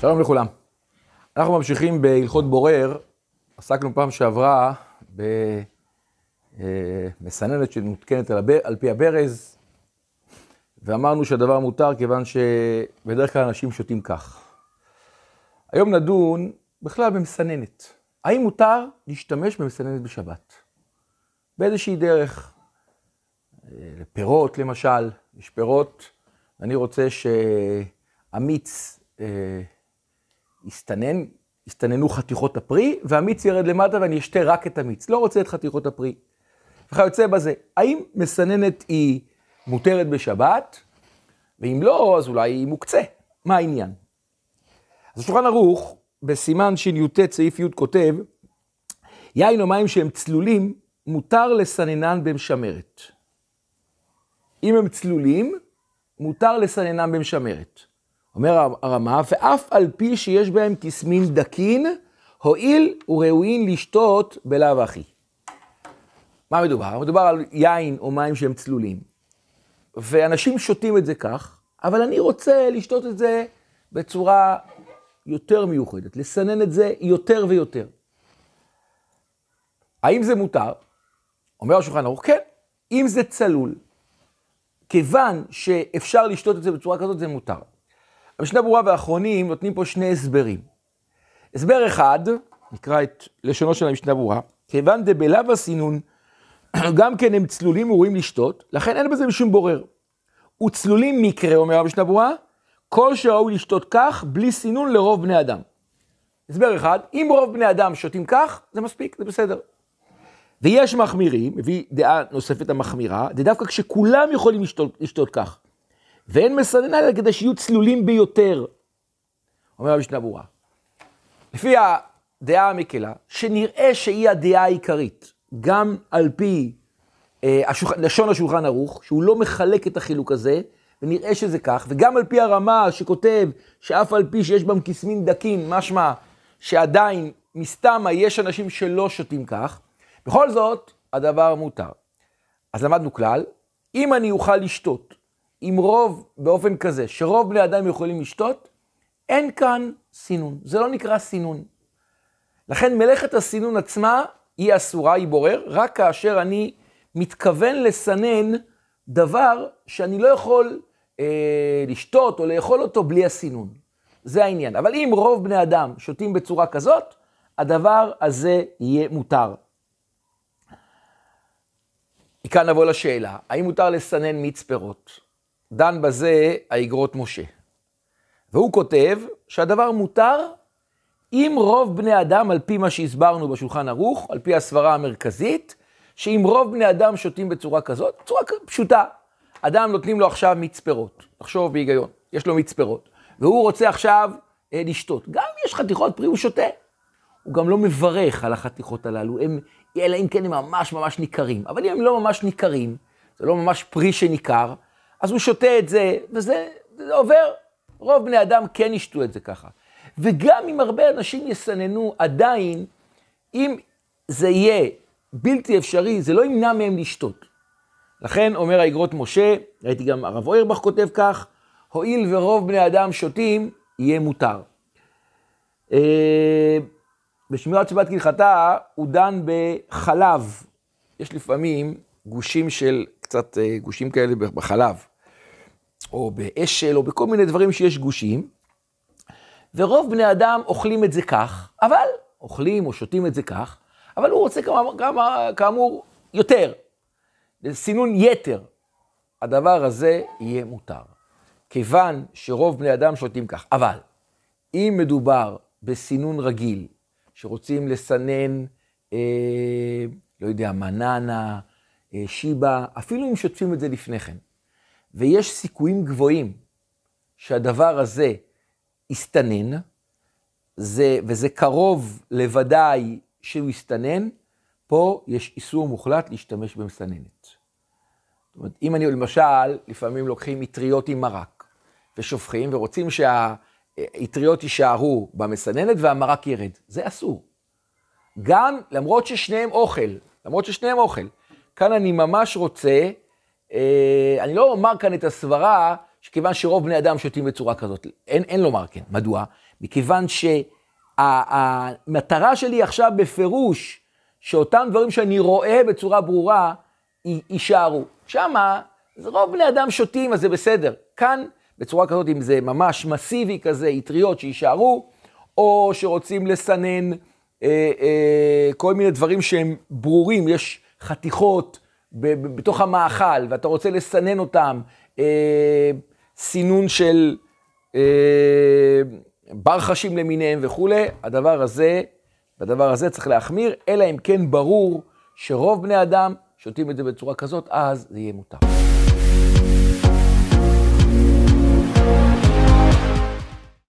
שלום לכולם. אנחנו ממשיכים בהלכות בורר, עסקנו פעם שעברה במסננת שמותקנת על, על פי הברז, ואמרנו שהדבר מותר כיוון שבדרך כלל אנשים שותים כך. היום נדון בכלל במסננת. האם מותר להשתמש במסננת בשבת? באיזושהי דרך, לפירות למשל, יש פירות, אני רוצה שהמיץ אה, יסתנן, יסתננו חתיכות הפרי, והמיץ ירד למטה ואני אשתה רק את המיץ. לא רוצה את חתיכות הפרי. וכיוצא בזה, האם מסננת היא מותרת בשבת? ואם לא, אז אולי היא מוקצה. מה העניין? אז השולחן ערוך, בסימן שי"ט סעיף י' כותב, יין או מים שהם צלולים, מותר לסננן במשמרת. אם הם צלולים, מותר לסננם במשמרת. אומר הרמה, ואף על פי שיש בהם תסמין דקין, הואיל וראויים לשתות בלאו הכי. מה מדובר? מדובר על יין או מים שהם צלולים. ואנשים שותים את זה כך, אבל אני רוצה לשתות את זה בצורה יותר מיוחדת, לסנן את זה יותר ויותר. האם זה מותר? אומר השולחן ערוך, כן, אם זה צלול. כיוון שאפשר לשתות את זה בצורה כזאת, זה מותר. המשנה ברורה והאחרונים נותנים פה שני הסברים. הסבר אחד, נקרא את לשונו של המשנה ברורה, כיוון דבלאו הסינון, גם כן הם צלולים וראויים לשתות, לכן אין בזה משום בורר. וצלולים מקרה, אומר המשנה ברורה, כל שראוי לשתות כך, בלי סינון לרוב בני אדם. הסבר אחד, אם רוב בני אדם שותים כך, זה מספיק, זה בסדר. ויש מחמירים, מביא דעה נוספת המחמירה, זה דווקא כשכולם יכולים לשתות, לשתות כך. ואין מסנן אלא כדי שיהיו צלולים ביותר. אומר המשנה ברורה. לפי הדעה המקלה, שנראה שהיא הדעה העיקרית, גם על פי אה, השוח... לשון השולחן ערוך, שהוא לא מחלק את החילוק הזה, ונראה שזה כך, וגם על פי הרמה שכותב שאף על פי שיש בהם כסמין דקים, משמע שעדיין מסתמה יש אנשים שלא שותים כך, בכל זאת, הדבר מותר. אז למדנו כלל, אם אני אוכל לשתות עם רוב באופן כזה, שרוב בני אדם יכולים לשתות, אין כאן סינון. זה לא נקרא סינון. לכן מלאכת הסינון עצמה היא אסורה, היא בורר, רק כאשר אני מתכוון לסנן דבר שאני לא יכול אה, לשתות או לאכול אותו בלי הסינון. זה העניין. אבל אם רוב בני אדם שותים בצורה כזאת, הדבר הזה יהיה מותר. מכאן נבוא לשאלה, האם מותר לסנן מיץ פירות? דן בזה האגרות משה. והוא כותב שהדבר מותר אם רוב בני אדם, על פי מה שהסברנו בשולחן ערוך, על פי הסברה המרכזית, שאם רוב בני אדם שותים בצורה כזאת, בצורה פשוטה, אדם נותנים לו עכשיו מיץ פירות, תחשוב בהיגיון, יש לו מיץ פירות, והוא רוצה עכשיו אה, לשתות. גם אם יש חתיכות פרי, הוא שותה. הוא גם לא מברך על החתיכות הללו, הם, אלא אם כן הם ממש ממש ניכרים. אבל אם הם לא ממש ניכרים, זה לא ממש פרי שניכר, אז הוא שותה את זה, וזה זה עובר. רוב בני אדם כן ישתו את זה ככה. וגם אם הרבה אנשים יסננו, עדיין, אם זה יהיה בלתי אפשרי, זה לא ימנע מהם לשתות. לכן אומר האגרות משה, ראיתי גם הרב אוירבך כותב כך, הואיל ורוב בני אדם שותים, יהיה מותר. אה, בשמירת שבת כהלכתה, הוא דן בחלב. יש לפעמים גושים של, קצת אה, גושים כאלה בחלב. או באשל, או בכל מיני דברים שיש גושים, ורוב בני אדם אוכלים את זה כך, אבל, אוכלים או שותים את זה כך, אבל הוא רוצה כאמור, כאמור יותר, סינון יתר. הדבר הזה יהיה מותר, כיוון שרוב בני אדם שותים כך. אבל, אם מדובר בסינון רגיל, שרוצים לסנן, אה, לא יודע, מננה, אה, שיבה, אפילו אם שוטפים את זה לפני כן, ויש סיכויים גבוהים שהדבר הזה יסתנן, זה, וזה קרוב לוודאי שהוא יסתנן, פה יש איסור מוחלט להשתמש במסננת. זאת אומרת, אם אני למשל, לפעמים לוקחים אטריות עם מרק ושופכים ורוצים שהאטריות יישארו במסננת והמרק ירד, זה אסור. גם למרות ששניהם אוכל, למרות ששניהם אוכל. כאן אני ממש רוצה אני לא אומר כאן את הסברה, שכיוון שרוב בני אדם שותים בצורה כזאת. אין, אין לומר כן. מדוע? מכיוון שהמטרה שלי עכשיו בפירוש, שאותם דברים שאני רואה בצורה ברורה, יישארו. שמה, רוב בני אדם שותים, אז זה בסדר. כאן, בצורה כזאת, אם זה ממש מסיבי כזה, אטריות שיישארו, או שרוצים לסנן אה, אה, כל מיני דברים שהם ברורים, יש חתיכות בתוך המאכל, ואתה רוצה לסנן אותם, אה, סינון של אה, בר חשים למיניהם וכולי, הדבר הזה, בדבר הזה צריך להחמיר, אלא אם כן ברור שרוב בני אדם שותים את זה בצורה כזאת, אז זה יהיה מותר.